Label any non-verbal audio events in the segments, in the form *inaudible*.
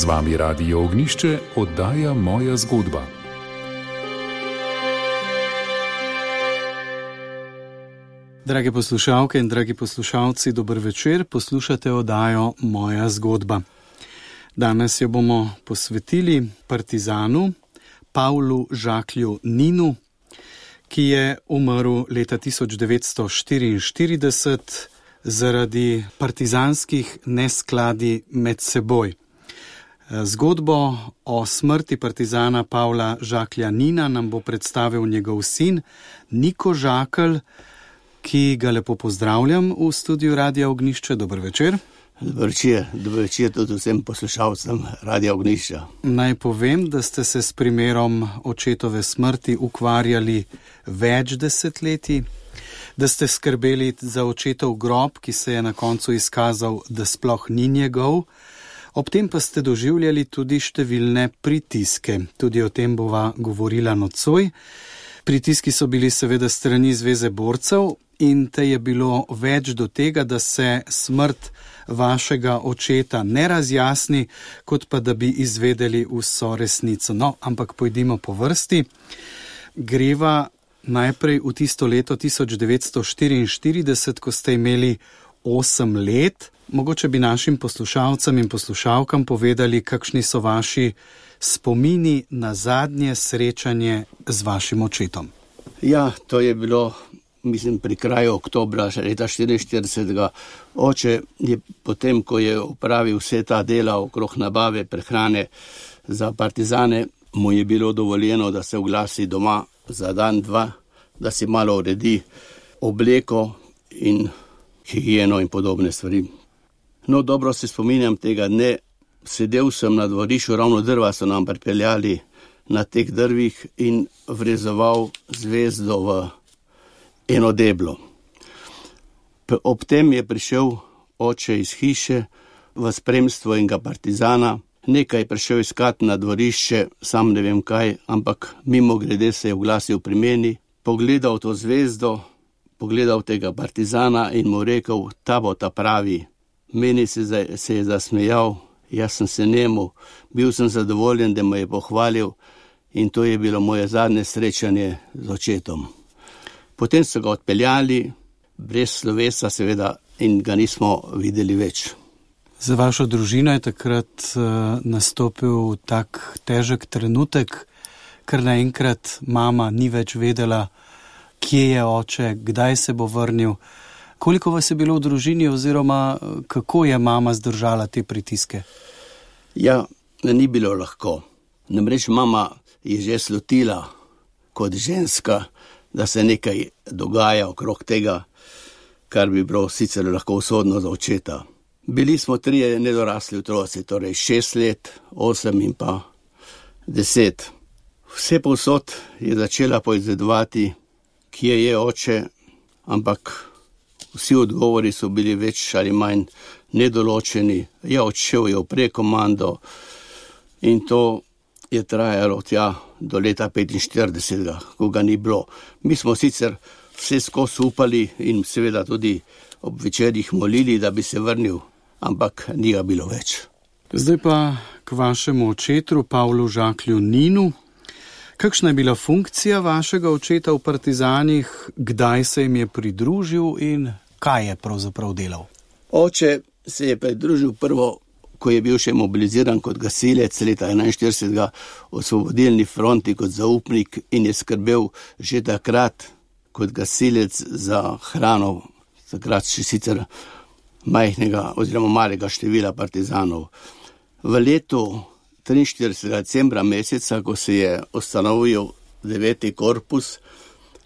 Z vami Radio Ognišče oddaja moja zgodba. Drage poslušalke in dragi poslušalci, dober večer, poslušate oddajo Moja zgodba. Danes jo bomo posvetili partizanu Pavlu Žaklju Ninu, ki je umrl leta 1944 zaradi partizanskih neskladi med seboj. Zgodbo o smrti partizana Pavla Žaklja Nina nam bo predstavil njegov sin Niko Žakelj, ki ga lepo pozdravljam v studiu Radia Ognišče. Dober večer. Dobro večer, dobro večer tudi vsem poslušalcem Radia Ognišča. Naj povem, da ste se s primerom očetove smrti ukvarjali več desetletij, da ste skrbeli za očetov grob, ki se je na koncu izkazal, da sploh ni njegov. Ob tem pa ste doživljali tudi številne pritiske, tudi o tem bova govorila nocoj. Pritiski so bili seveda strani Zveze borcev in te je bilo več do tega, da se smrt vašega očeta ne razjasni, kot pa da bi izvedeli vso resnico. No, ampak pojdimo po vrsti. Greva najprej v tisto leto 1944, ko ste imeli 8 let. Mogoče bi našim poslušalcem in poslušalkam povedali, kakšni so vaši spomini na zadnje srečanje z vašim očetom. Ja, to je bilo mislim, pri kraju oktobra leta 1944. Oče je potem, ko je upravil vse ta dela okrog nabave prehrane za partizane, mu je bilo dovoljeno, da se oglasi doma za dan, dva, da si malo uredi obleko in higieno in podobne stvari. No, dobro se spominjam tega dne, sedel sem na dvorišču, ravno drva so nam pripeljali na teh drvih in vrezoval zvezdo v eno deblo. Ob tem je prišel oče iz hiše v spremstvo enega partizana, nekaj je prišel iskat na dvorišče, sam ne vem kaj, ampak mimo grede se je oglasil pri meni, pogledal to zvezdo, pogledal tega partizana in mu rekel: Ta bo ta pravi. Meni se, se je zasmejal, jaz sem se njemu, bil sem zadovoljen, da me je pohvalil, in to je bilo moje zadnje srečanje z očetom. Potem so ga odpeljali, brez slovesa, seveda, in ga nismo videli več. Za vašo družino je takrat uh, nastopil tak težek trenutek, ker naenkrat mama ni več vedela, kje je oče, kdaj se bo vrnil. Koliko vas je bilo v družini, oziroma kako je mama zdržala te pritiske? Ja, ni bilo lahko. Namreč mama je že slotila kot ženska, da se nekaj dogaja okrog tega, kar bi bilo sicer lahko usodno za očeta. Bili smo trije nedorasli otroci, torej šest let, osem in pa deset. Vse posod je začela poizvedovati, kje je oče, ampak vsi odgovori so bili več ali manj nedoločeni. Ja, odšel je v prekomando in to je trajalo tja do leta 45, ko ga ni bilo. Mi smo sicer vse skozi upali in seveda tudi ob večerjih molili, da bi se vrnil, ampak ni ga bilo več. Zdaj pa k vašemu očetu, Pavlu Žaklju Ninu. Kakšna je bila funkcija vašega očeta v Partizanih, kdaj se jim je pridružil in kaj je pravzaprav delal? Oče se je pridružil prvo ko je bil še mobiliziran kot gasilec leta 1941 v osvobodilni fronti kot zaupnik in je skrbel že takrat kot gasilec za hrano, takrat še sicer majhnega oziroma malega števila partizanov. V letu 43. decembra meseca, ko se je ustanovil deveti korpus,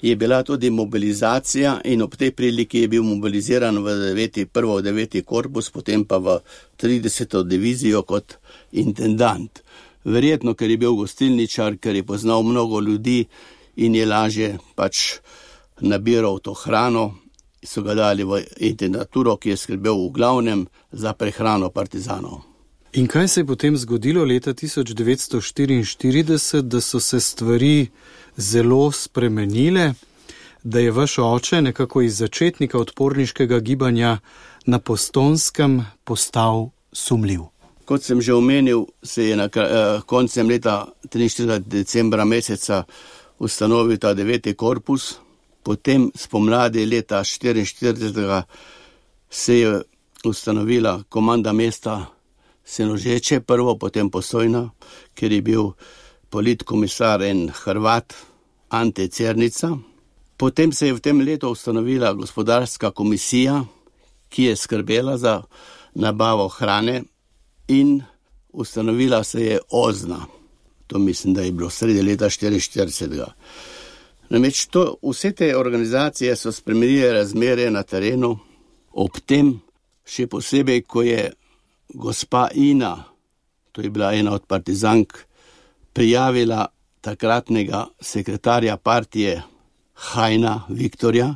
je bila tudi mobilizacija in ob tej priliki je bil mobiliziran v 9. prvo 9. korpus, potem pa v 30. divizijo kot intendant. Verjetno, ker je bil gostilničar, ker je poznal mnogo ljudi in je lažje pač nabiral to hrano, so ga dali v intendaturo, ki je skrbel v glavnem za prehrano partizanov. In kaj se je potem zgodilo leta 1944, da so se stvari zelo spremenile, da je vaš oče nekako iz začetnika odporniškega gibanja na postonskem postal sumljiv. Kot sem že omenil, se je na uh, koncem leta 43. decembra meseca ustanovil ta deveti korpus, potem spomladi leta 44. se je ustanovila komanda mesta Senožeče, prvo, potem posojna, ker je bil politkomisar in Hrvat Ante Cernica. Potem se je v tem letu ustanovila gospodarska komisija, ki je skrbela za nabavo hrane in ustanovila se je Ozna. To mislim, da je bilo sredi leta 1944. Namreč to, vse te organizacije so spremenile razmere na terenu, ob tem še posebej, ko je gospa Ina, to je bila ena od partizank, prijavila takratnega sekretarja partije Hajna Viktorja,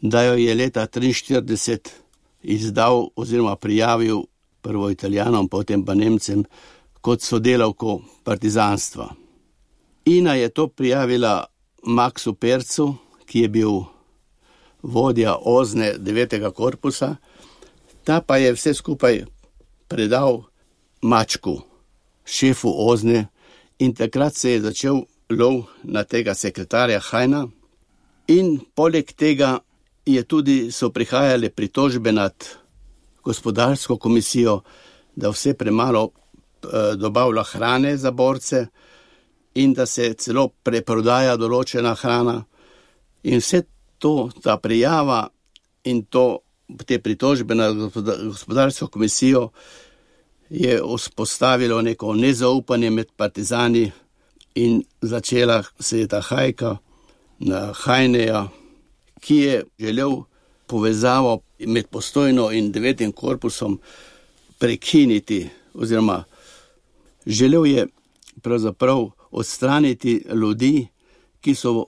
da jo je leta 1943 izdal oziroma prijavil prvo italijanom, potem pa Nemcem kot sodelavko partizanstva. Ina je to prijavila Maksu Percu, ki je bil vodja ozne 9. korpusa, ta pa je vse skupaj predal mačku, šefu ozne, in takrat se je začel lov na tega sekretarja Hajna, in poleg tega tudi so prihajale pritožbe nad gospodarsko komisijo, da vse premalo eh, dobavlja hrane za borce in da se celo preprodaja določena hrana. In vse to, ta prijava in to, te pritožbe na gospodarsko komisijo je vzpostavilo neko nezaupanje med partizani in začela se je ta hajka na Hajneja, ki je želel povezavo med postojno in devetim korpusom prekiniti, oziroma želel je pravzaprav odstraniti ljudi, ki so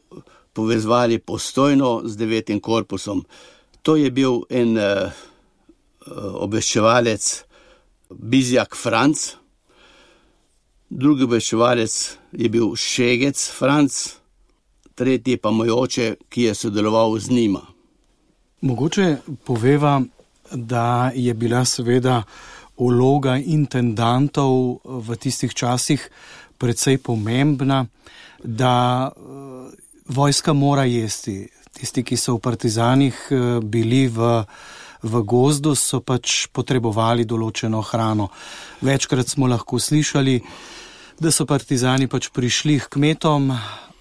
povezovali postojno z devetim korpusom. To je bil en uh, obveščevalec Bizjak Franc, drugi obveščevalec je bil Šegec Franc, tretji pa moj oče, ki je sodeloval z njima. Mogoče poveva, da je bila seveda vloga intendantov v tistih časih precej pomembna, da uh, vojska mora jesti. Tisti, ki so v partizanih uh, bili v, v gozdu, so pač potrebovali določeno hrano. Večkrat smo lahko slišali, da so partizani pač prišli k kmetom,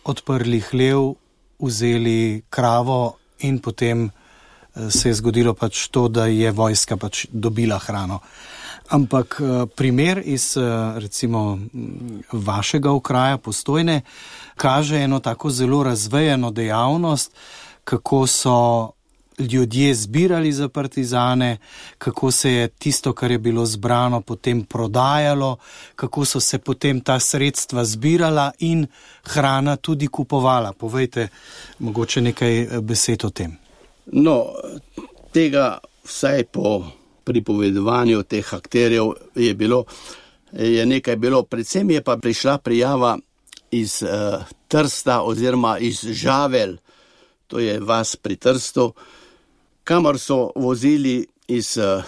odprli hlev, vzeli kravo in potem se je zgodilo pač to, da je vojska pač dobila hrano. Ampak eh, primer iz eh, recimo vašega okraja postojne kaže eno tako zelo razvejeno dejavnost, kako so ljudje zbirali za partizane, kako se je tisto, kar je bilo zbrano, potem prodajalo, kako so se potem ta sredstva zbirala in hrana tudi kupovala. Povejte mogoče nekaj eh, besed o tem. No, tega vsaj po pripovedovanju teh akterjev je bilo, je nekaj bilo, predvsem je pa prišla prijava iz uh, Trsta oziroma iz Žavel, to je vas pri Trstu, kamor so vozili iz uh,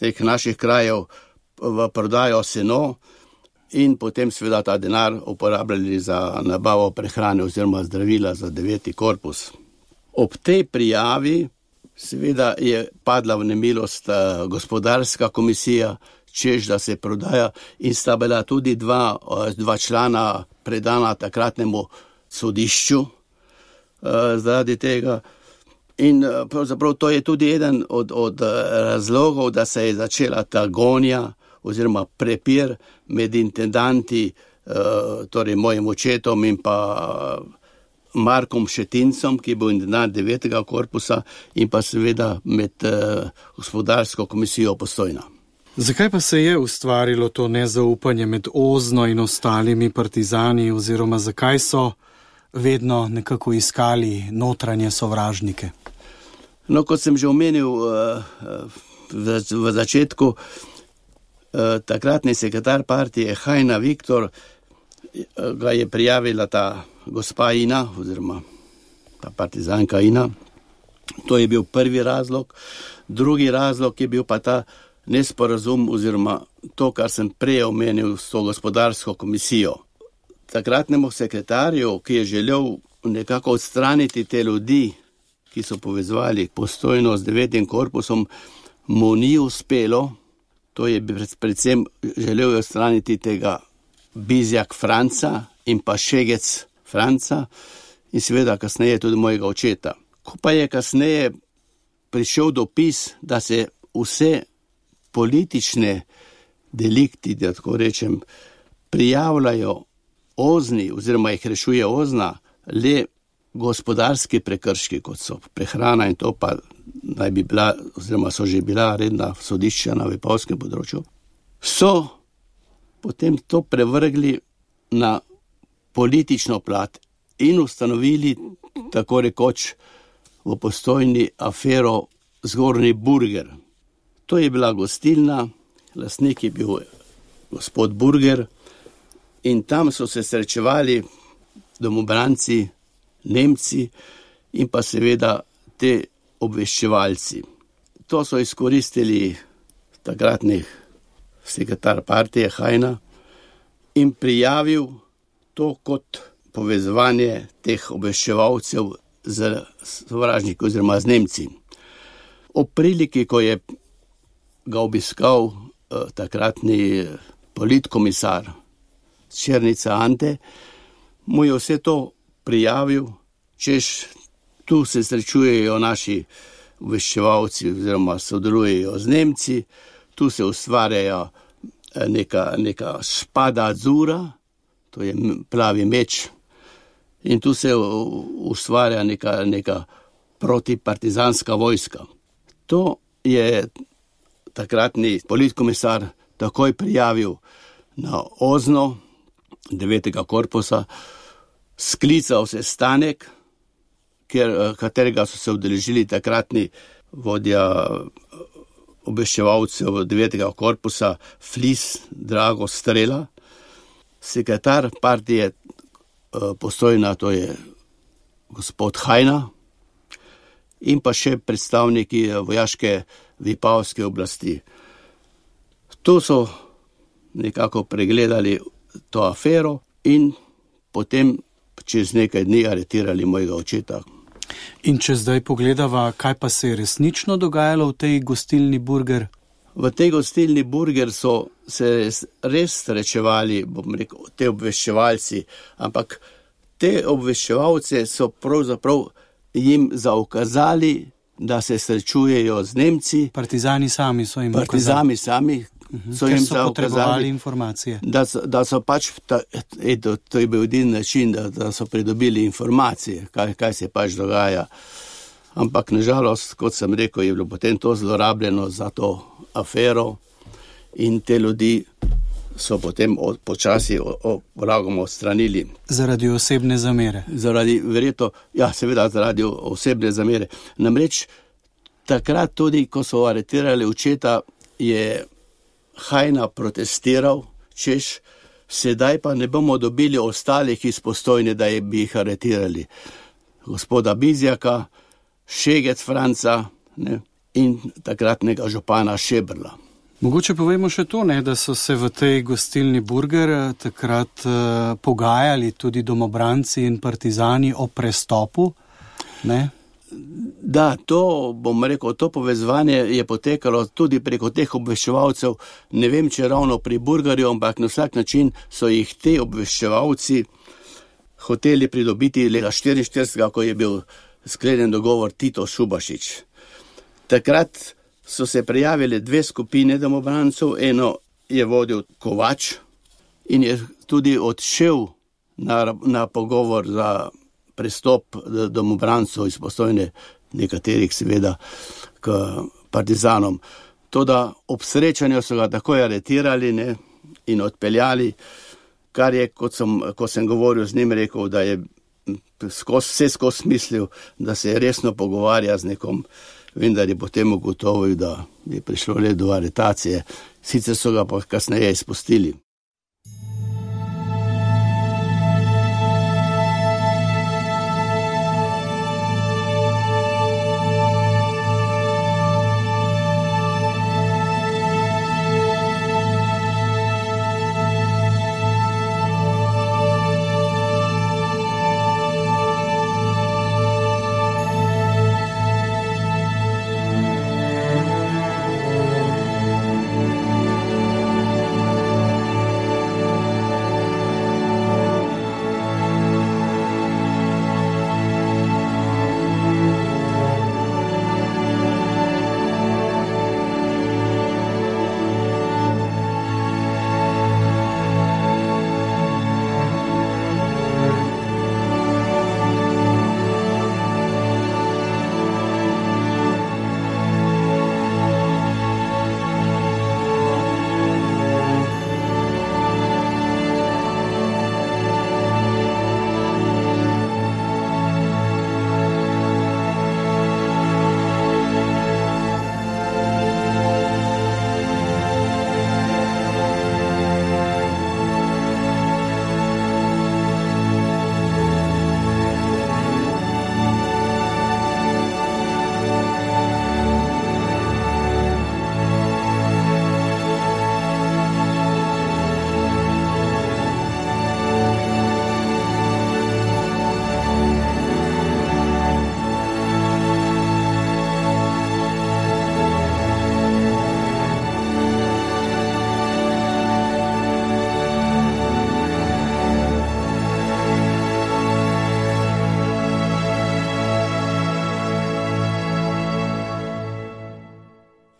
teh naših krajev v prodajo seno in potem seveda ta denar uporabljali za nabavo prehrane oziroma zdravila za deveti korpus. Ob tej prijavi, seveda, je padla v nemilost uh, gospodarska komisija, čež da se prodaja, in sta bila tudi dva, dva člana predana takratnemu sodišču uh, zaradi tega. In pravzaprav to je tudi eden od, od razlogov, da se je začela ta gonja oziroma prepir med intendanti, torej mojim očetom in pa Markom Šetincem, ki bo intendant devetega korpusa, in pa seveda med gospodarsko komisijo postojna. Zakaj pa se je ustvarilo to nezaupanje med Ozno in ostalimi partizani, oziroma zakaj so vedno nekako iskali notranje sovražnike? No, kot sem že omenil uh, v, v začetku, uh, takratni sekretar partije Hajna Viktor ga je prijavila ta gospa Ina, oziroma ta partizanka Ina. To je bil prvi razlog. Drugi razlog je bil pa ta, nesporazum oziroma to, kar sem prej omenil s to gospodarsko komisijo. Takratnemu sekretarju, ki je želel nekako odstraniti te ljudi, ki so povezovali postojno z devetim korpusom, mu ni uspelo, to je predvsem želel odstraniti tega Bizjak Franca in pa Šegec Franca in seveda kasneje tudi mojega očeta. Ko pa je kasneje prišel dopis, da se vse politične delikti, da tako rečem, prijavljajo ozni oziroma jih rešuje ozna, le gospodarski prekrški, kot so prehrana in to pa naj bi bila, oziroma so že bila redna sodišča na vipavskem področju, so potem to prevrgli na politično plat in ustanovili tako rekoč v postojni afero Zgornji Burger. To je bila gostilna, lastnik je bil gospod Burger in tam so se srečevali domobranci, Nemci in pa seveda te obveščevalci. To so izkoristili takratni sekretar partije Hajna in prijavil to kot povezovanje teh obveščevalcev z sovražniki oziroma z Nemci. Ob priliki, ko je ga obiskal eh, takratni politkomisar Črnica Ante, mu je vse to prijavil, češ tu se srečujejo naši obveščevalci oziroma sodelujejo z Nemci, tu se ustvarjajo eh, neka, neka spada zura, to je plavi meč, in tu se ustvarja neka, neka protipartizanska vojska. To je takratni politkomisar takoj prijavil na ozno 9. korpusa, sklical se stanek, ker, eh, katerega so se udeležili takratni vodja eh, obveščevalcev 9. korpusa Flis Drago Strela, sekretar partije eh, postojna, to je gospod Hajna in pa še predstavniki vojaške vipavske oblasti. Tu so nekako pregledali to afero in potem čez nekaj dni aretirali mojega očeta. In če zdaj pogledava, kaj pa se je resnično dogajalo v tej gostilni burger? V tej gostilni burger so se res srečevali, bom rekel, te obveščevalci, ampak te obveščevalce so pravzaprav jim zaukazali, da se srečujejo z Nemci. Partizani sami so jim Partizani sami Mhm. so jim potrebovali informacije. Da so, da so pač, ta, eto, to je bil edini način, da, da so pridobili informacije, kaj, kaj se pač dogaja. Ampak nažalost, kot sem rekel, je bilo potem to zlorabljeno za to afero in te ljudi so potem od, počasi vragom odstranili. Zaradi osebne zamere. Zaradi, verjetno, ja, seveda zaradi osebne zamere. Namreč takrat tudi, ko so aretirali očeta, je Hajna protestiral, češ, sedaj pa ne bomo dobili ostalih izpostojni, da bi jih aretirali. Gospoda Bizjaka, Šegec Franca ne, in takratnega župana Šebrla. Mogoče povemo še to, ne, da so se v tej gostilni Burger eh, takrat uh, pogajali tudi domobranci in partizani o prestopu. Ne? Da, to bom rekel, to povezovanje je potekalo tudi preko teh obveščevalcev. Ne vem, če ravno pri Burgerju, ampak na vsak način so jih te obveščevalci hoteli pridobiti leta 1944, ko je bil sklenjen dogovor Tito Šubašič. Takrat so se prijavili dve skupine domobrancov, eno je vodil Kovač in je tudi odšel na, na pogovor za pristop domobrancov izpostojne, nekaterih seveda k partizanom. To, da ob srečanju so ga takoj aretirali ne, in odpeljali, kar je, kot sem, ko sem govoril z njim, rekel, da je skos, vse skozi mislil, da se resno pogovarja z nekom, vendar je potem ugotovil, da je prišlo le do aretacije, sicer so ga pa kasneje izpustili.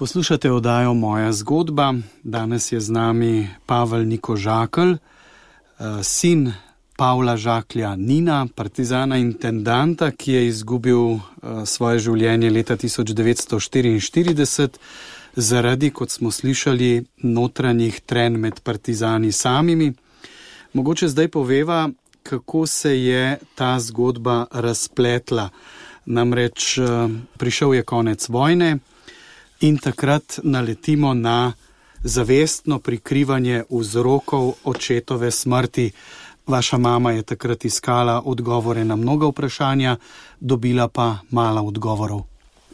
Poslušate oddajo Moja zgodba. Danes je z nami Pavel Niko Žakl, eh, sin Pavla Žaklja Nina, partizana intendanta, ki je izgubil eh, svoje življenje leta 1944 zaradi, kot smo slišali, notranjih tren med partizani samimi. Mogoče zdaj poveva, kako se je ta zgodba razpletla. Namreč eh, prišel je konec vojne in takrat naletimo na zavestno prikrivanje vzrokov očetove smrti. Vaša mama je takrat iskala odgovore na mnoga vprašanja, dobila pa malo odgovorov.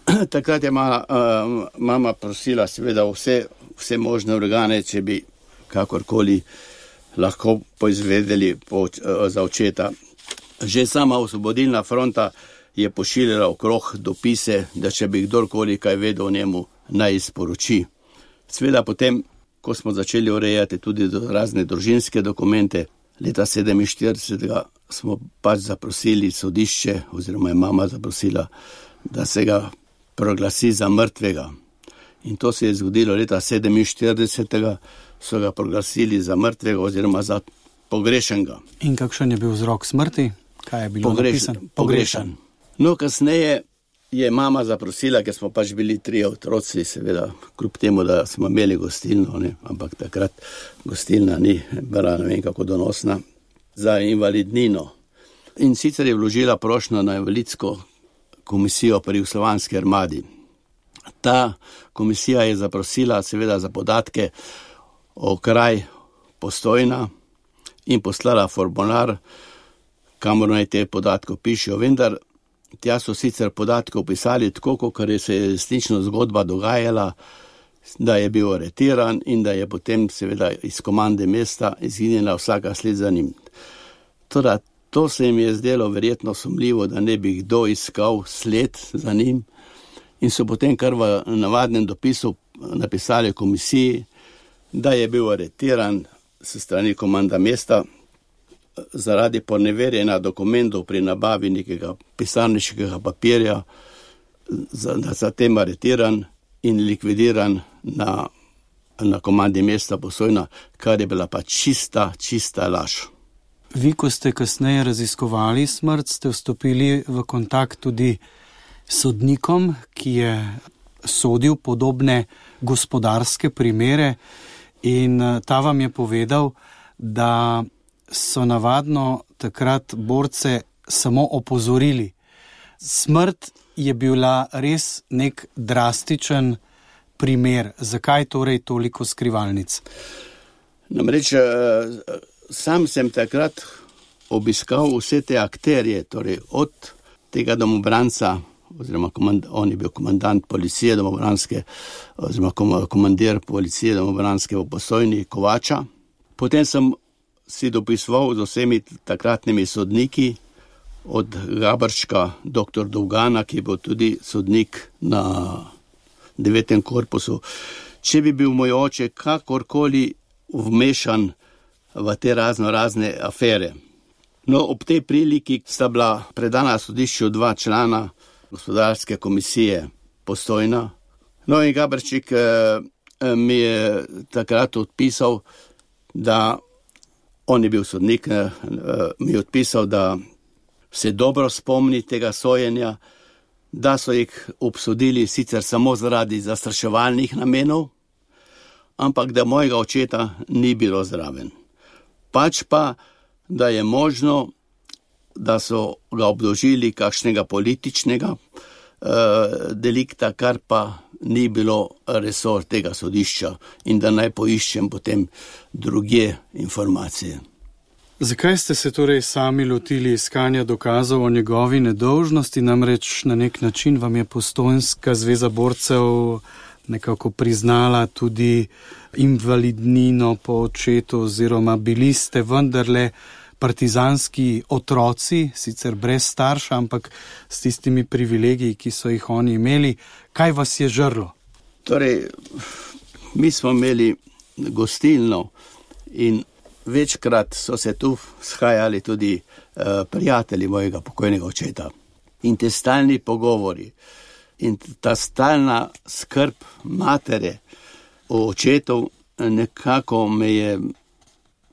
*clears throat* Takrat je mala, uh, mama prosila, seveda, vse, vse možne organe, če bi kakorkoli lahko poizvedeli po, uh, za očeta. Že sama osvobodilna fronta je pošiljala okrog dopise, da če bi kdorkoli kaj vedel o njemu, naj izporoči. Sveda potem, ko smo začeli urejati tudi razne družinske dokumente, leta 47. smo pač zaprosili sodišče, oziroma je mama zaprosila, da se ga proglasi za mrtvega. In to se je zgodilo leta 47. so ga proglasili za mrtvega oziroma za pogrešenega. In kakšen je bil vzrok smrti? Kaj je bilo pogrešen? Pogrešen. No, kasneje je mama zaprosila, ker smo pač bili tri otroci, seveda, kljub temu, da smo imeli gostilno, ne, ampak takrat gostilna ni bila ne vem kako donosna, za invalidnino. In sicer je vložila prošnjo na invalidsko komisijo pri Slovanski armadi. Ta komisija je zaprosila seveda za podatke o kraj postojna in poslala formular, kamor naj te podatke pišejo, vendar Tja so sicer podatke opisali tako, kot je se resnično zgodba dogajala, da je bil aretiran in da je potem seveda iz komande mesta izginila vsaka sled za njim. Toda, to se jim je zdelo verjetno sumljivo, da ne bi kdo iskal sled za njim in so potem kar v navadnem dopisu napisali komisiji, da je bil aretiran s strani komanda mesta, zaradi poneverjena dokumentov pri nabavi nekega pisarniškega papirja, zatem aretiran in likvidiran na, na komandi mesta posojna, kar je bila pa čista, čista laž. Vi, ko ste kasneje raziskovali smrt, ste vstopili v kontakt tudi s sodnikom, ki je sodil podobne gospodarske primere, in ta vam je povedal, da so navadno takrat borce samo opozorili. Smrt je bila res nek drastičen primer. Zakaj torej toliko skrivalnic? Namreč eh, sam sem takrat obiskal vse te akterje, torej od tega domobranca, oziroma komand, on je bil komandant policije domobranske, oziroma komandir policije domobranske v posojni Kovača. Potem sem si dopisoval z vsemi takratnimi sodniki, od Gabrška, dr. Dovgana, ki je bil tudi sodnik na devetem korpusu. Če bi bil moj oče kakorkoli vmešan v te razno razne afere. No, ob tej priliki sta bila predana sodišču dva člana gospodarske komisije, postojna. No, in Gabrščik eh, mi je takrat odpisal, da On je bil sodnik, eh, mi je odpisal, da se dobro spomni tega sojenja, da so jih obsodili sicer samo zaradi zastraševalnih namenov, ampak da mojega očeta ni bilo zraven. Pač pa, da je možno, da so ga obdožili kakšnega političnega uh, delikta, kar pa ni bilo resor tega sodišča in da naj poiščem potem druge informacije. Zakaj ste se torej sami lotili iskanja dokazov o njegovi nedolžnosti, namreč na nek način vam je postojnska zveza borcev nekako priznala tudi invalidnino po očetu, oziroma bili ste vendarle partizanski otroci, sicer brez starša, ampak s tistimi privilegiji, ki so jih oni imeli. Kaj vas je žrlo? Torej, mi smo imeli gostilno in večkrat so se tu shajali tudi uh, prijatelji mojega pokojnega očeta. In te stalni pogovori, In ta stalna skrb matere o očetu nekako me je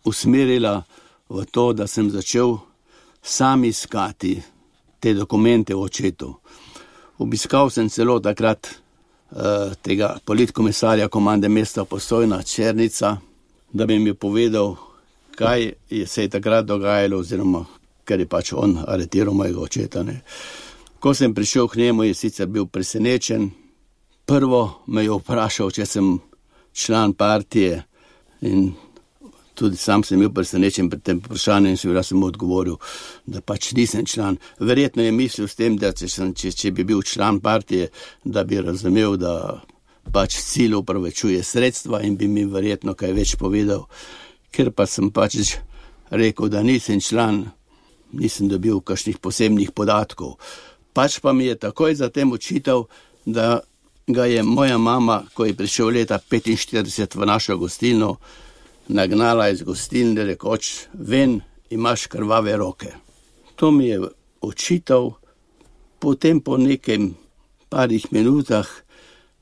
usmerila v to, da sem začel sam iskati te dokumente o očetu. Obiskal sem celo takrat uh, tega politkomisarja komande mesta Postojna Črnica, da bi mi povedal, kaj je se je takrat dogajalo, oziroma ker je pač on aretiral mojega očeta. Ne. Ko sem prišel k njemu, je sicer bil presenečen. Prvo me je vprašal, če sem član partije in tudi sam sem bil presenečen pred tem vprašanjem in seveda sem mu odgovoril, da pač nisem član. Verjetno je mislil s tem, da če, sem, če, če bi bil član partije, da bi razumel, da pač cilj upravičuje sredstva in bi mi verjetno kaj več povedal. Ker pa sem pač rekel, da nisem član, nisem dobil kakšnih posebnih podatkov. Pač pa mi je takoj zatem očital, da ga je moja mama, ko je prišel leta 45 v našo gostilno, nagnala iz gostilne, rekoč: Ven, imaš krvave roke. To mi je očital, potem po nekem parih minutah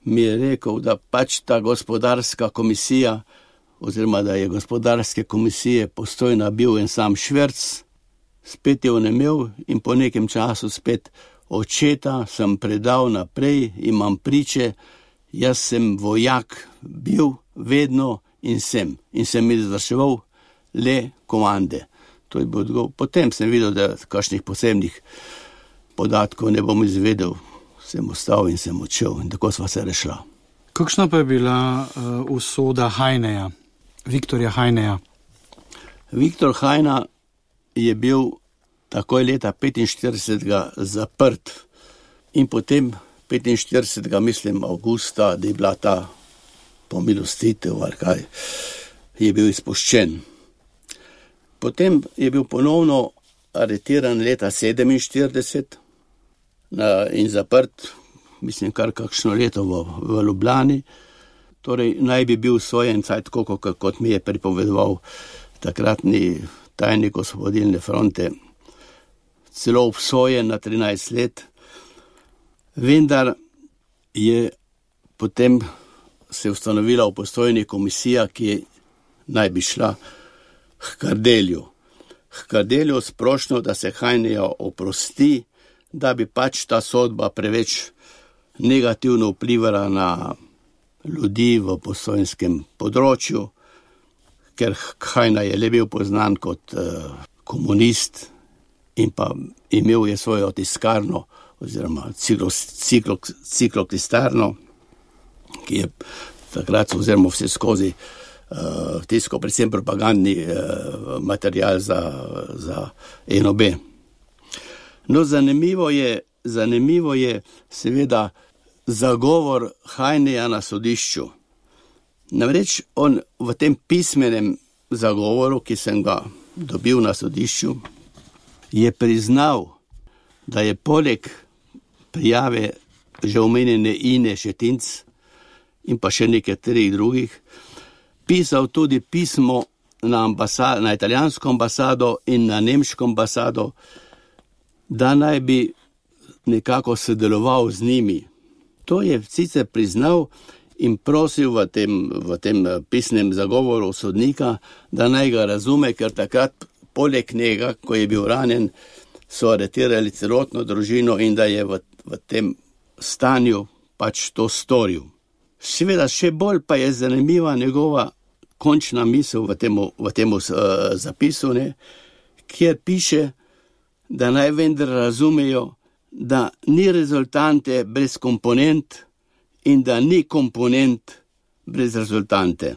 mi je rekel, da pač ta gospodarska komisija, oziroma da je gospodarske komisije postojna bil en sam švrc, spet je onemel in po nekem času spet očeta sem predal naprej, imam priče, jaz sem vojak, bil vedno in sem, in sem izvrševal le komande. To je bil odgovor. Potem sem videl, da kakšnih posebnih podatkov ne bom izvedel, sem ostal in sem odšel in tako sva se rešila. Kakšna pa je bila uh, usoda Hajneja, Viktorja Hajneja? Viktor Hajna je bil takoj leta 45. zaprt in potem 45. mislim, avgusta, da je bila ta pomilostitev ali kaj, je bil izpuščen. Potem je bil ponovno aretiran leta 47 in zaprt, mislim, kar kakšno leto v, v Ljubljani. Torej, naj bi bil sojen, tako kot, kot mi je pripovedoval takratni tajnik osvobodilne fronte, celo obsojen na 13 let, vendar je potem se ustanovila upostojna komisija, ki naj bi šla k Kardelju. K Kardelju sprošno, da se Hajnejo oprosti, da bi pač ta sodba preveč negativno vplivala na ljudi v postojnskem področju, ker Hajna je le bil poznan kot uh, komunist in pa imel je svojo tiskarno oziroma cikloklistarno, ki je takrat oziroma vse skozi uh, tisko predvsem propagandni uh, material za, za eno B. No, zanimivo je, zanimivo je seveda zagovor Hajneja na sodišču. Namreč on v tem pismenem zagovoru, ki sem ga dobil na sodišču, je priznal, da je poleg prijave že omenjene Ine Šetinc in pa še nekaterih drugih, pisal tudi pismo na, ambasado, na italijansko ambasado in na nemško ambasado, da naj bi nekako sodeloval z njimi. To je sicer priznal in prosil v tem, v tem pisnem zagovoru sodnika, da naj ga razume, ker takrat poleg njega, ko je bil ranjen, so aretirali celotno družino in da je v, v tem stanju pač to storil. Seveda, še bolj pa je zanimiva njegova končna misel v tem, v tem uh, zapisu, ne, kjer piše, da naj vendar razumejo, da ni rezultante brez komponent in da ni komponent brez rezultante.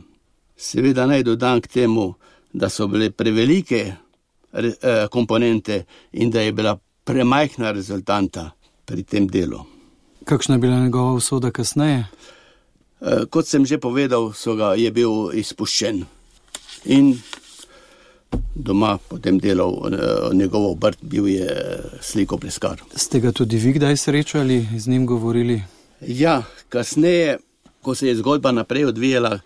Seveda naj dodam k temu, da so bile prevelike Eh, komponente in da je bila premajhna rezultanta pri tem delu. Kakšna je bila njegova usoda kasneje? Eh, kot sem že povedal, ga, je bil izpuščen in doma potem delal eh, njegovo obrt, bil je sliko pleskar. Ste ga tudi vi kdaj srečali, z njim govorili? Ja, kasneje, ko se je zgodba naprej odvijala,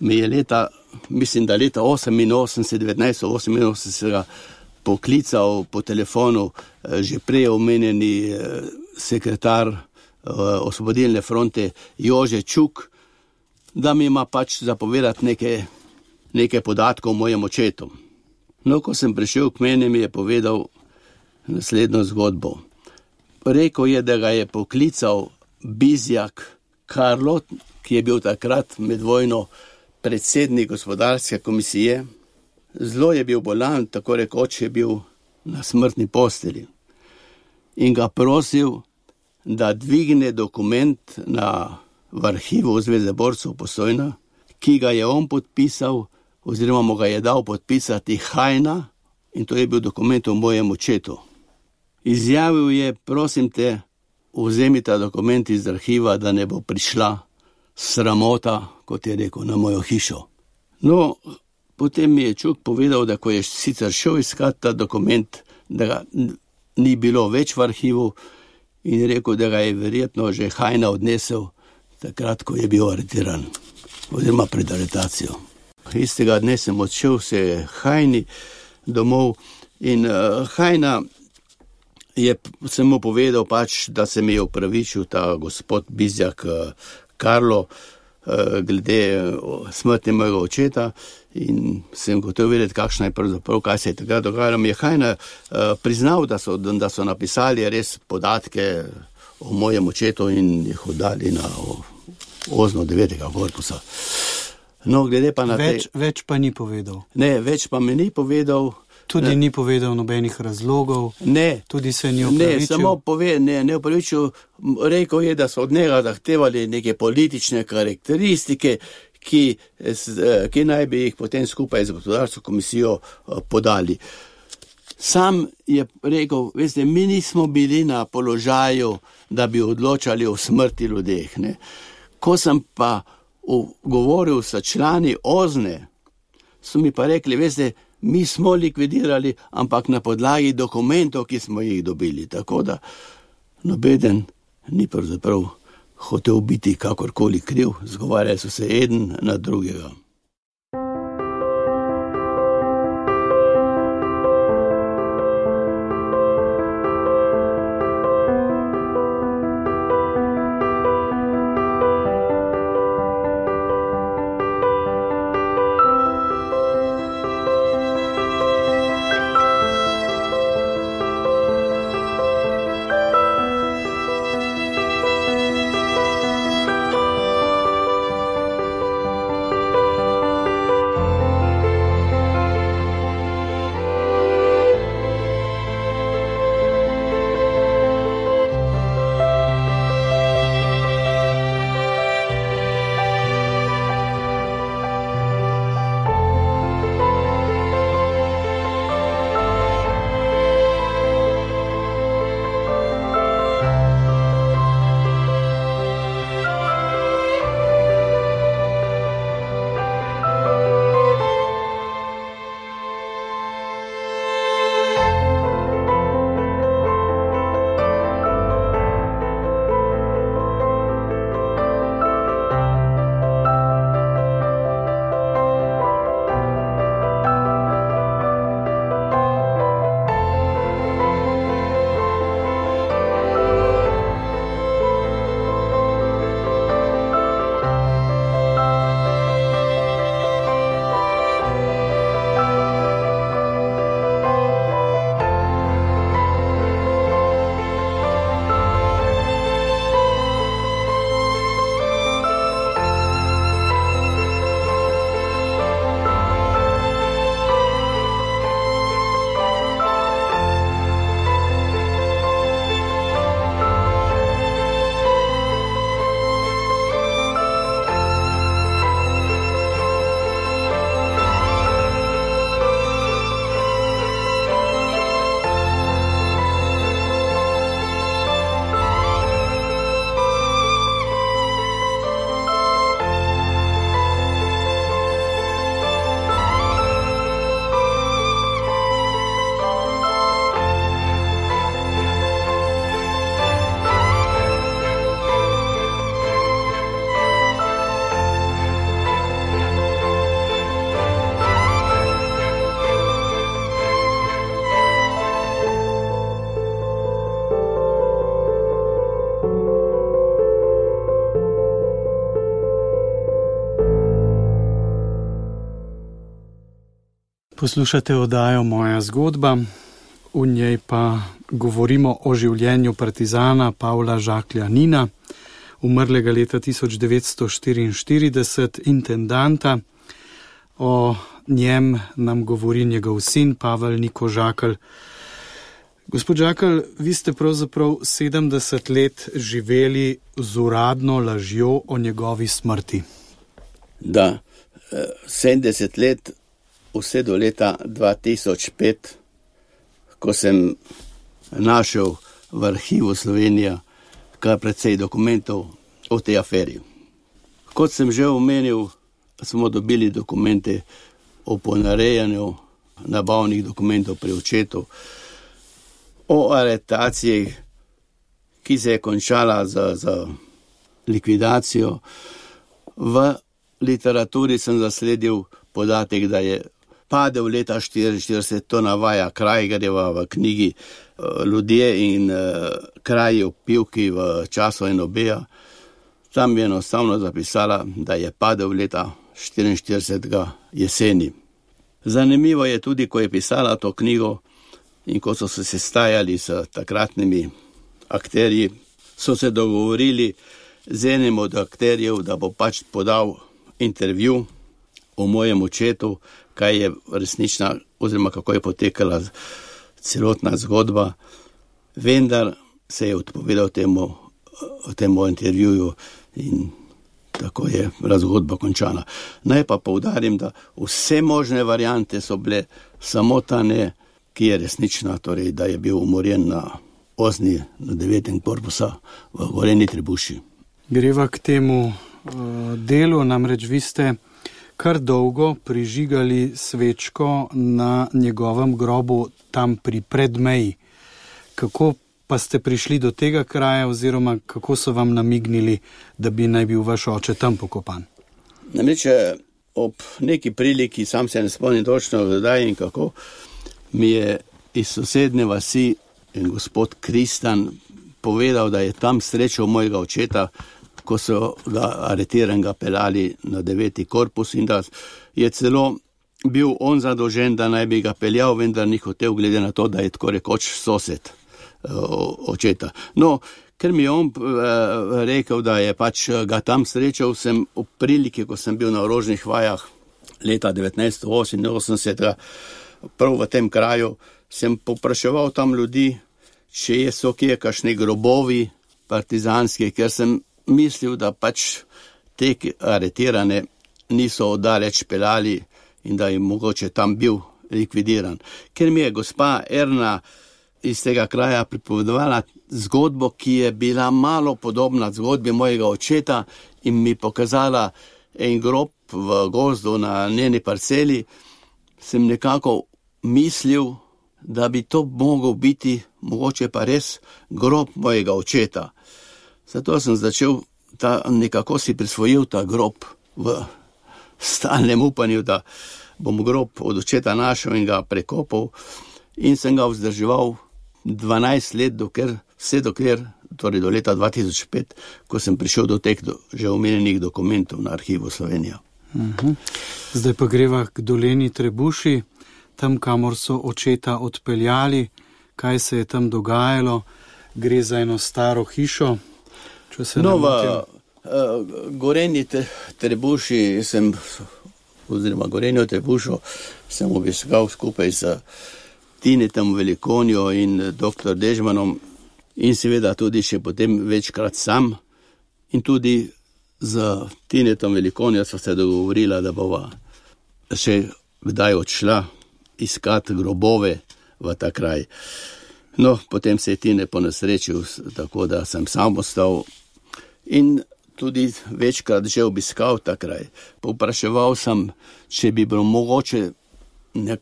mi je leta mislim, da leta 1988 poklical po telefonu eh, že prej omenjeni eh, sekretar osvobodilne fronte Jože Čuk, da mi ima pač zapovedati nekaj, nekaj podatkov o mojem očetu. No, ko sem prišel k meni, mi je povedal naslednjo zgodbo. Rekl je, da ga je poklical Bizjak Karlo, ki je bil takrat med vojno predsednik gospodarske komisije. Zelo je bil bolan, tako rekoč je bil na smrtni posteli. In ga prosil, da dvigne dokument na arhivu Zveze borcev posojna, ki ga je on podpisal, oziroma mu ga je dal podpisati Hajna, in to je bil dokument o mojem očetu. Izjavil je, prosim te, vzemi ta dokument iz arhiva, da ne bo prišla sramota, kot je rekel, na mojo hišo. No, potem mi je Čuk povedal, da ko je sicer šel iskat ta dokument, da ga ni bilo več v arhivu in rekel, da ga je verjetno že Hajna odnesel takrat, ko je bil aretiran, oziroma pred aretacijo. Istega dne sem odšel se Hajni domov in uh, Hajna je samo povedal, pač, da se mi je upravičil ta gospod Bizjak uh, Karlo uh, glede smrti mojega očeta. In sem gotovo vedeti, kakšna je pravzaprav, kaj se je takrat dogajalo. Je Hajna uh, priznal, da so, da so napisali res podatke o mojem očetu in jih oddali na ozno 9. korpusa. No, glede pa na. Več, te... več pa ni povedal. Ne, več pa mi ni povedal. Tudi ne. ni povedal nobenih razlogov. Ne, tudi se ni upravičil. Ne, samo pove, ne, ne upravičil. Rekel je, da so od njega zahtevali neke politične karakteristike, ki, ki naj bi jih potem skupaj z gospodarsko komisijo eh, podali. Sam je rekel, veste, mi nismo bili na položaju, da bi odločali o smrti ljudeh. Ne. Ko sem pa govoril s člani ozne, so mi pa rekli, veste, mi smo likvidirali, ampak na podlagi dokumentov, ki smo jih dobili. Tako da nobeden ni pravzaprav hotel biti kakorkoli kriv, zgovarjali so se en na drugega. Poslušate oddajo Moja zgodba, v njej pa govorimo o življenju partizana Pavla Žaklja Nina, umrlega leta 1944, intendanta. O njem nam govori njegov sin Pavel Niko Žakelj. Gospod Žakelj, vi ste pravzaprav 70 let živeli z uradno lažjo o njegovi smrti. Da, 70 let, vse do leta 2005, ko sem našel v arhivu Slovenije kar precej dokumentov o tej aferi. Kot sem že omenil, smo dobili dokumente o ponarejanju nabavnih dokumentov pri očetu, o aretaciji, ki se je končala z, z likvidacijo. V literaturi sem zasledil podatek, da je padel leta 1944, to navaja Krajgerjeva v knjigi eh, Ljudje in eh, kraji opivki v času enobeja. Tam je enostavno zapisala, da je padel leta 1944 jeseni. Zanimivo je tudi, ko je pisala to knjigo in ko so se sestajali s takratnimi akterji, so se dogovorili z enim od akterjev, da bo pač podal intervju o mojem očetu, kaj je resnična, oziroma kako je potekala celotna zgodba. Vendar se je odpovedal temu, temu intervjuju in tako je razgodba končana. Naj pa povdarim, da vse možne variante so bile, samo ta ne, ki je resnična, torej da je bil umorjen na osni, na devetem korpusa v Goreni Tribuši. Greva k temu uh, delu, namreč vi ste kar dolgo prižigali svečko na njegovem grobu tam pri predmeji. Kako pa ste prišli do tega kraja, oziroma kako so vam namignili, da bi naj bil vaš oče tam pokopan? Namreč eh, ob neki priliki, sam se ne spomnim točno, kdaj in kako, mi je iz sosednje vasi gospod Kristan povedal, da je tam srečal mojega očeta, ko so ga aretirali, pelali na deveti korpus in da je celo bil on zadolžen, da naj bi ga peljal, vendar ni hotel, glede na to, da je tako rekoč sosed eh, očeta. No, ker mi je on eh, rekel, da je pač ga tam srečal, sem v priliki, ko sem bil na orožnih vajah leta 1988, prav v tem kraju, sem popraševal tam ljudi, če so kje kakšni grobovi partizanski, ker sem mislil, da pač te aretirane niso oddaleč pelali in da je mogoče tam bil likvidiran. Ker mi je gospa Erna iz tega kraja pripovedovala zgodbo, ki je bila malo podobna zgodbi mojega očeta in mi pokazala en grob v gozdu na njeni parceli, sem nekako mislil, da bi to mogel biti mogoče pa res grob mojega očeta. Zato sem začel ta, nekako si prisvojil ta grob v stalnem upanju, da bom grob od očeta našel in ga prekopal, in sem ga vzdrževal 12 let, dokler, vse dokler, torej do leta 2005, ko sem prišel do teh do, že omenjenih dokumentov na arhivu Slovenije. Mhm. Zdaj pa greva k doleni Trebuši, tam, kamor so očeta odpeljali, kaj se je tam dogajalo. Gre za eno staro hišo, No, v uh, Goreni te, Trebuši sem, oziroma Goreni Trebušo, sem obiskal skupaj z Tinetom Velikonjo in dr. Dežmanom in seveda tudi še potem večkrat sam. In tudi z Tinetom Velikonjo sva se dogovorila, da bova še kdaj odšla iskati grobove v ta kraj. No, potem se je Tine ponesrečil, tako da sem sam ostal in tudi večkrat že obiskal ta kraj. Popraševal sem, če bi bilo mogoče na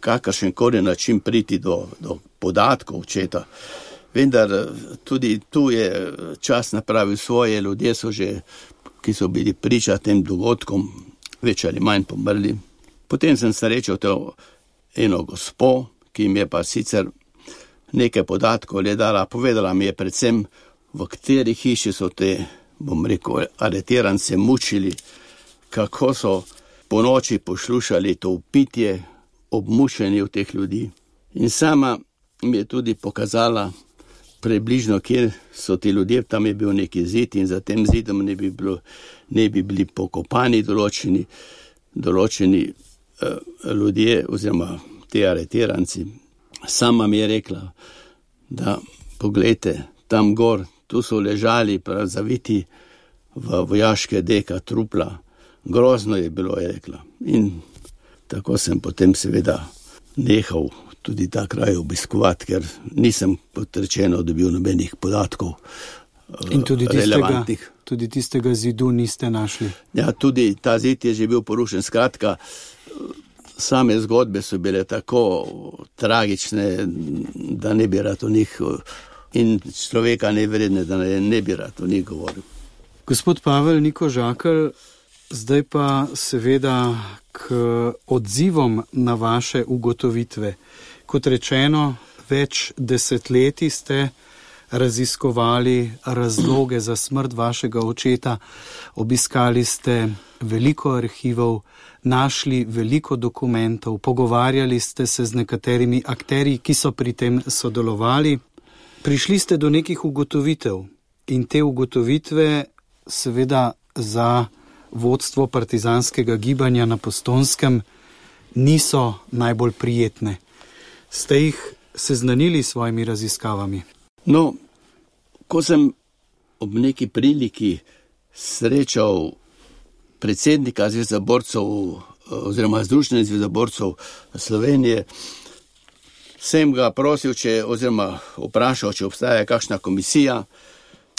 kakršen koli način priti do, do podatkov očeta. Vendar tudi tu je čas napravil svoje, ljudje so že, ki so bili priča tem dogodkom, več ali manj pomrli. Potem sem srečal to eno gospo, ki mi je pa sicer nekaj podatkov le dala, povedala mi je predvsem, v kateri hiši so te, bom rekel, aretirance mučili, kako so po noči poslušali to upitje, obmušeni v teh ljudi. In sama mi je tudi pokazala, približno, kje so ti ljudje, tam je bil neki zid in za tem zidom ne bi, bilo, ne bi bili pokopani določeni, določeni uh, ljudje, oziroma ti aretiranci. Sama mi je rekla, da pogledajte tam gor, tu so ležali, zaviti v vojaške deka, trupla. Grozno je bilo, je rekla. In tako sem potem seveda nehal tudi ta kraj obiskovati, ker nisem potrečeno dobil nobenih podatkov. In tudi tistega, tudi tistega zidu niste našli. Ja, tudi ta zid je že bil porušen. Skratka, same zgodbe so bile tako tragične, da ne bi rad o njih in človeka ne vredne, da ne, ne bi rad o njih govoril. Gospod Pavel Niko Žakl, zdaj pa seveda k odzivom na vaše ugotovitve. Kot rečeno, več desetletij ste raziskovali razloge za smrt vašega očeta, obiskali ste veliko arhivov, našli veliko dokumentov, pogovarjali ste se z nekaterimi akteri, ki so pri tem sodelovali. Prišli ste do nekih ugotovitev in te ugotovitve seveda za vodstvo partizanskega gibanja na Postonskem niso najbolj prijetne. Ste jih seznanili s svojimi raziskavami? No, ko sem ob neki priliki srečal predsednika Zveza borcev oziroma Združenja Zveza borcev Slovenije, sem ga prosil, če, oziroma vprašal, če obstaja kakšna komisija.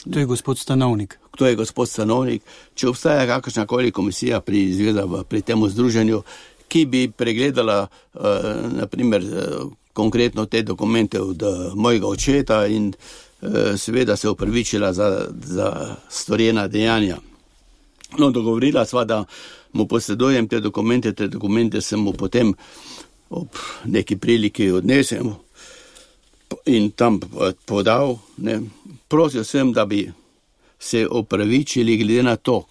To je gospod Stanovnik. To je gospod Stanovnik. Če obstaja kakšna koli komisija pri, zveza, pri tem združenju, ki bi pregledala, uh, naprimer, uh, konkretno te dokumente od uh, mojega očeta in uh, seveda se upravičila za, za storjena dejanja. No, dogovorila sva, da mu posredujem te dokumente, te dokumente sem mu potem ob neki priliki odnesel in tam podal. Ne. Prosil sem, da bi se opravičili glede na to,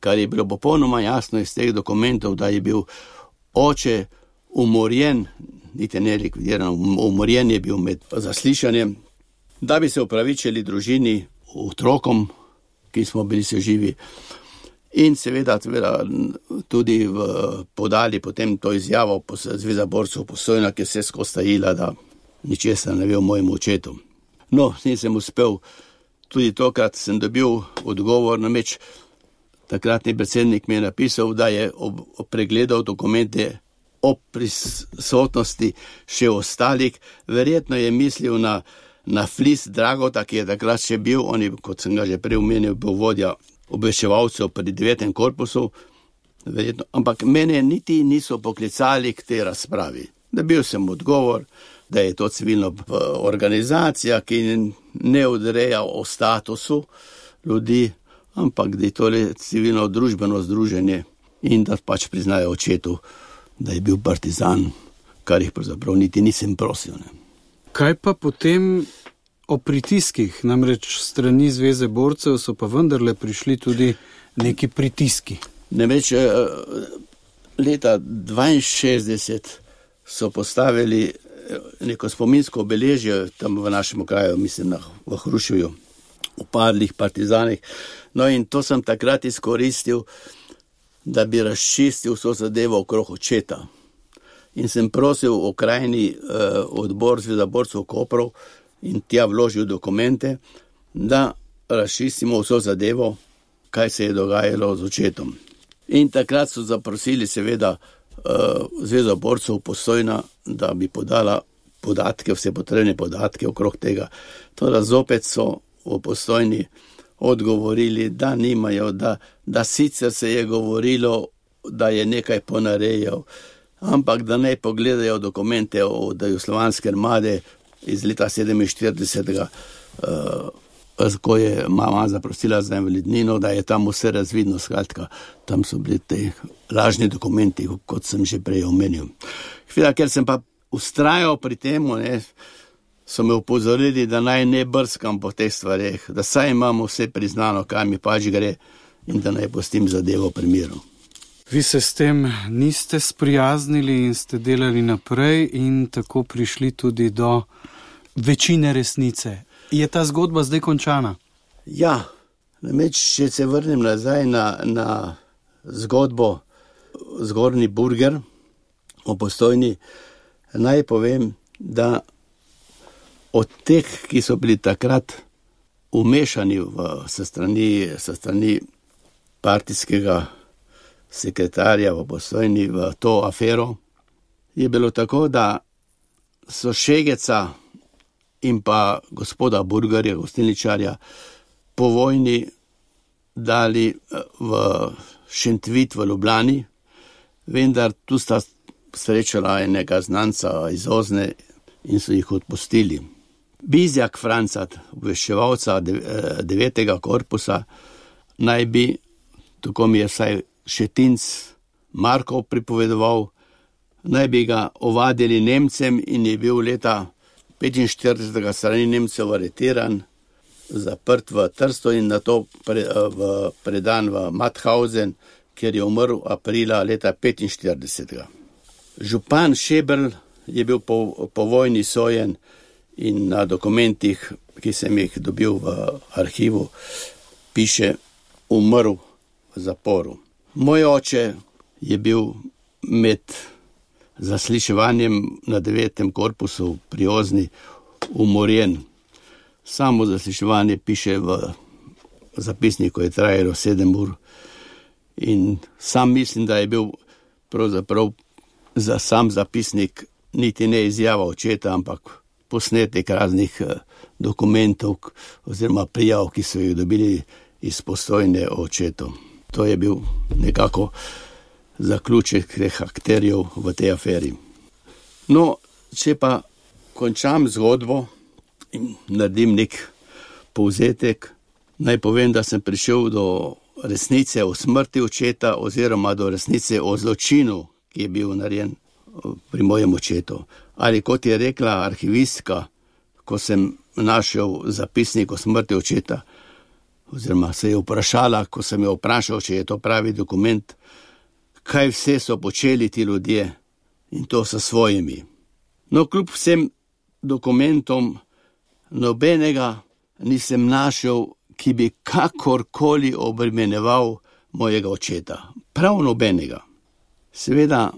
kar je bilo popolnoma jasno iz teh dokumentov, da je bil oče umorjen, niti ne likvidiran, umorjen je bil med zaslišanjem, da bi se opravičili družini, otrokom, ki smo bili se živi. In seveda, seveda tudi v, podali potem to izjavo Zveza borcev posojena, ki se je skostajila, da ničesar ne ve o mojem očetu. No, nisem uspel, tudi tokrat sem dobil odgovor na meč. Takratni predsednik mi je napisal, da je ob, ob pregledal dokumente o prisotnosti še ostalih, verjetno je mislil na, na Flis Dragota, ki je takrat še bil, on je, kot sem ga že prej omenil, bil vodja obveščevalcev pri devetem korpusu, verjetno, ampak mene niti niso poklicali k tej razpravi. Da bil sem odgovor, da je to civilna organizacija, ki ne odreja o statusu ljudi, ampak da je to le civilno družbeno združenje in da pač priznajo očetu, da je bil partizan, kar jih pravzaprav niti nisem prosil. Ne. Kaj pa potem o pritiskih, namreč strani Zveze borcev so pa vendarle prišli tudi neki pritiski. Ne več, eh, leta 62 so postavili neko spominsko obeležje tam v našem kraju, mislim, v Hrušju, v padlih partizanih. No, in to sem takrat izkoristil, da bi razčistil vso zadevo okrog očeta. In sem prosil v krajni eh, odbor Zveza borcev Koprov in tja vložil dokumente, da razčistimo vso zadevo, kaj se je dogajalo z očetom. In takrat so zaprosili, seveda, uh, Zveza borcev posojna, da bi podala podatke, vse potrebne podatke okrog tega. Toda zopet so v postojni odgovorili, da nimajo, da, da sicer se je govorilo, da je nekaj ponarejal, ampak da naj pogledajo dokumente o Jugoslovanske armade iz leta 47. Uh, ko je mama zaprosila za invalidnino, da je tam vse razvidno, skratka, tam so bili ti lažni dokumenti, kot sem že prej omenil. Hvila, ker sem pa ustrajal pri tem, so me upozorili, da naj ne brskam po teh stvareh, da saj imamo vse priznano, kaj mi pač gre in da naj postim zadevo pri miru. Vi se s tem niste sprijaznili in ste delali naprej, in tako prišli tudi do večine resnice. Je ta zgodba zdaj končana? Ja, Nemeč, če se vrnem nazaj na, na zgodbo Zgornji Burger o postojni, naj povem, da od teh, ki so bili takrat umešani v strani, strani partijskega sekretarja v postojni v to afero, je bilo tako, da so Šegeca in pa gospoda Burgerja, gostilničarja, po vojni dali eh, v Šentvit v Ljubljani, vendar tu sta srečala enega znanca iz Ozne in so jih odpustili. Bizjak Francat, obveščevalca eh, devetega korpusa, naj bi, tako mi je vsaj Šetinc Markov pripovedoval, naj bi ga ovadili Nemcem in je bil leta 45. strani Nemcev aretiran, zaprt v Trsto in na to pre, v, predan v Mathausen, kjer je umrl aprila leta 45. Župan Šebrl je bil po, po vojni sojen in na dokumentih, ki sem jih dobil v arhivu, piše umrl v zaporu. Moj oče je bil med zasliševanjem na devetem korpusu pri Ozni umorjen. Samo zasliševanje piše v zapisniku, je trajalo sedem ur. In sam mislim, da je bil pravzaprav za sam zapisnik niti ne izjava očeta, ampak posnetek raznih eh, dokumentov oziroma prijav, ki so jih dobili iz postojne očetov. To je bil nekako zaključek teh akterjev v tej aferi. No, če pa končam zgodbo in naredim nek povzetek, naj povem, da sem prišel do resnice o smrti očeta, oziroma do resnice o zločinu, ki je bil narejen eh, pri mojem očetu. Ali kot je rekla arhivistka, ko sem našel zapisnik o smrti očeta, oziroma se je vprašala, ko sem jo vprašal, če je to pravi dokument, kaj vse so počeli ti ljudje in to s svojimi. No, kljub vsem dokumentom, nobenega nisem našel, ki bi kakorkoli obremenjeval mojega očeta. Prav nobenega. Seveda,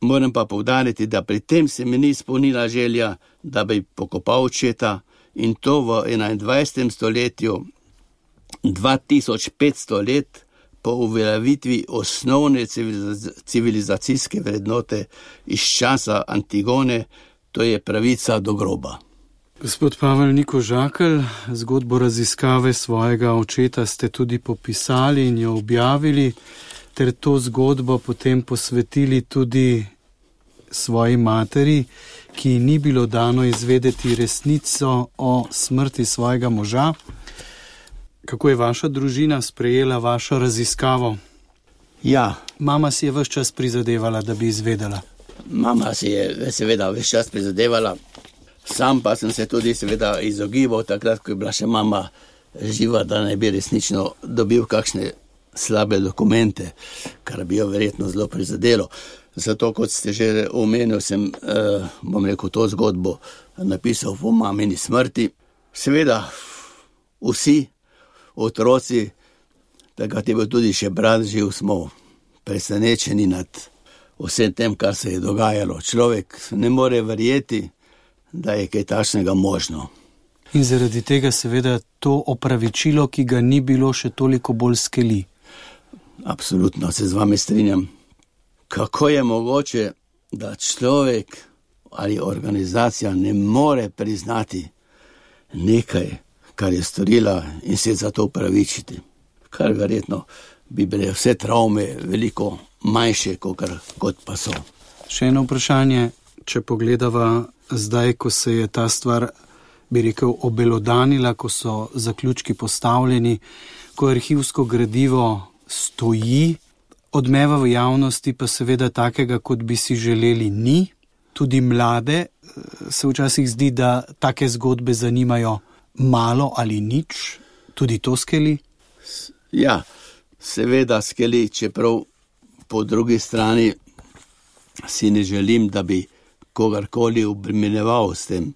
moram pa povdariti, da pri tem se mi ni izpolnila želja, da bi pokopal očeta in to v 21. stoletju, 2500 let po uveljavitvi osnovne civilizacijske vrednote iz časa Antigone, to je pravica do groba. Gospod Pavel Niko Žakelj, zgodbo raziskave svojega očeta ste tudi popisali in jo objavili, ter to zgodbo potem posvetili tudi svoji materi, ki ni bilo dano izvedeti resnico o smrti svojega moža. Kako je vaša družina sprejela vašo raziskavo? Ja. Mama si je vse čas prizadevala, da bi izvedela. Mama si je seveda vse čas prizadevala, sam pa sem se tudi seveda izogibal, takrat, ko je bila še mama živa, da ne bi resnično dobil kakšne slabe dokumente, kar bi jo verjetno zelo prizadelo. Zato, kot ste že omenili, sem, eh, bom rekel, to zgodbo napisal v mamini smrti. Seveda, vsi otroci, takrat je bil tudi še brat živ, smo presenečeni nad vsem tem, kar se je dogajalo. Človek ne more verjeti, da je kaj takšnega možno. In zaradi tega, seveda, to opravičilo, ki ga ni bilo, še toliko bolj skeli. Absolutno se z vami strinjam. Kako je mogoče, da človek ali organizacija ne more priznati nekaj, kar je storila in se za to upravičiti? Kar verjetno bi bile vse travme veliko manjše, kot pa so. Še eno vprašanje, če pogledava zdaj, ko se je ta stvar, bi rekel, obelodanila, ko so zaključki postavljeni, ko arhivsko gradivo stoji, odmeva v javnosti pa seveda takega, kot bi si želeli, ni. Tudi mlade eh, se včasih zdi, da take zgodbe zanimajo malo ali nič, tudi to skeli. Ja, seveda skeli, čeprav po drugi strani si ne želim, da bi kogarkoli obremenjeval s tem.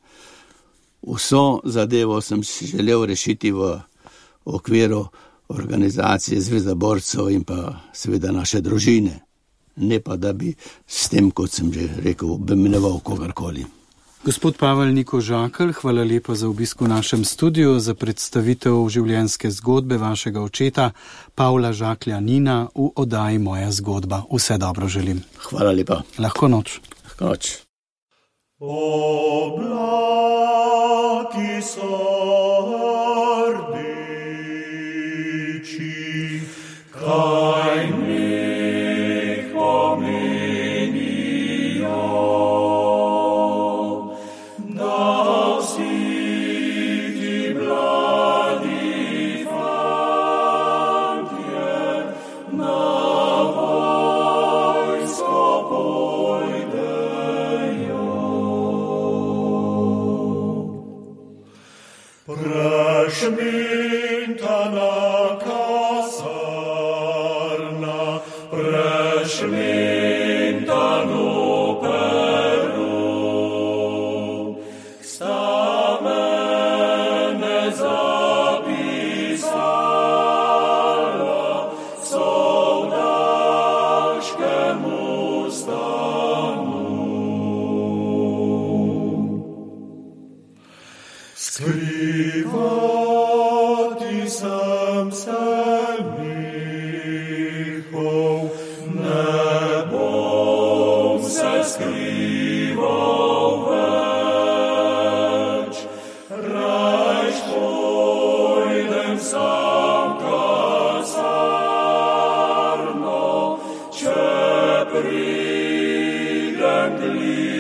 Vso zadevo sem si želel rešiti v okviru organizacije Zveza borcev in pa seveda naše družine, ne pa da bi s tem, kot sem že rekel, obremenjeval kogarkoli. Gospod Pavel Niko Žakl, hvala lepa za obisk v našem studiu, za predstavitev življenjske zgodbe vašega očeta, Pavla Žaklja Nina, v oddaji Moja zgodba. Vse dobro želim. Hvala lepa. Lahko noč. Lahko noč. Oblaki so rdeči, kaj believe.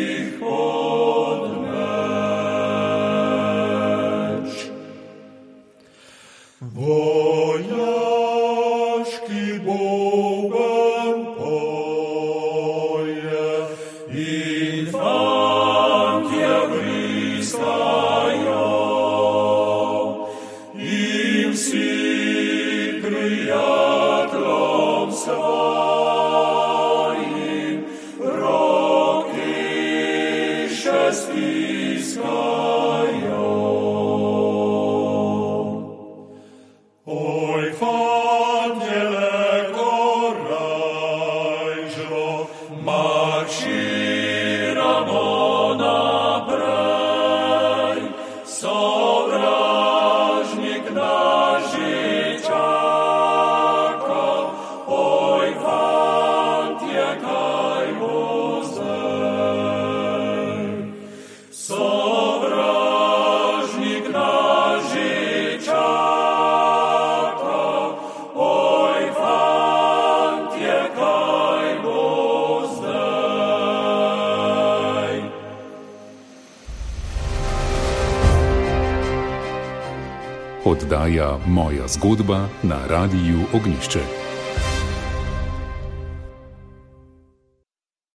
Oddaja Moja zgodba na Radiu Ognišče.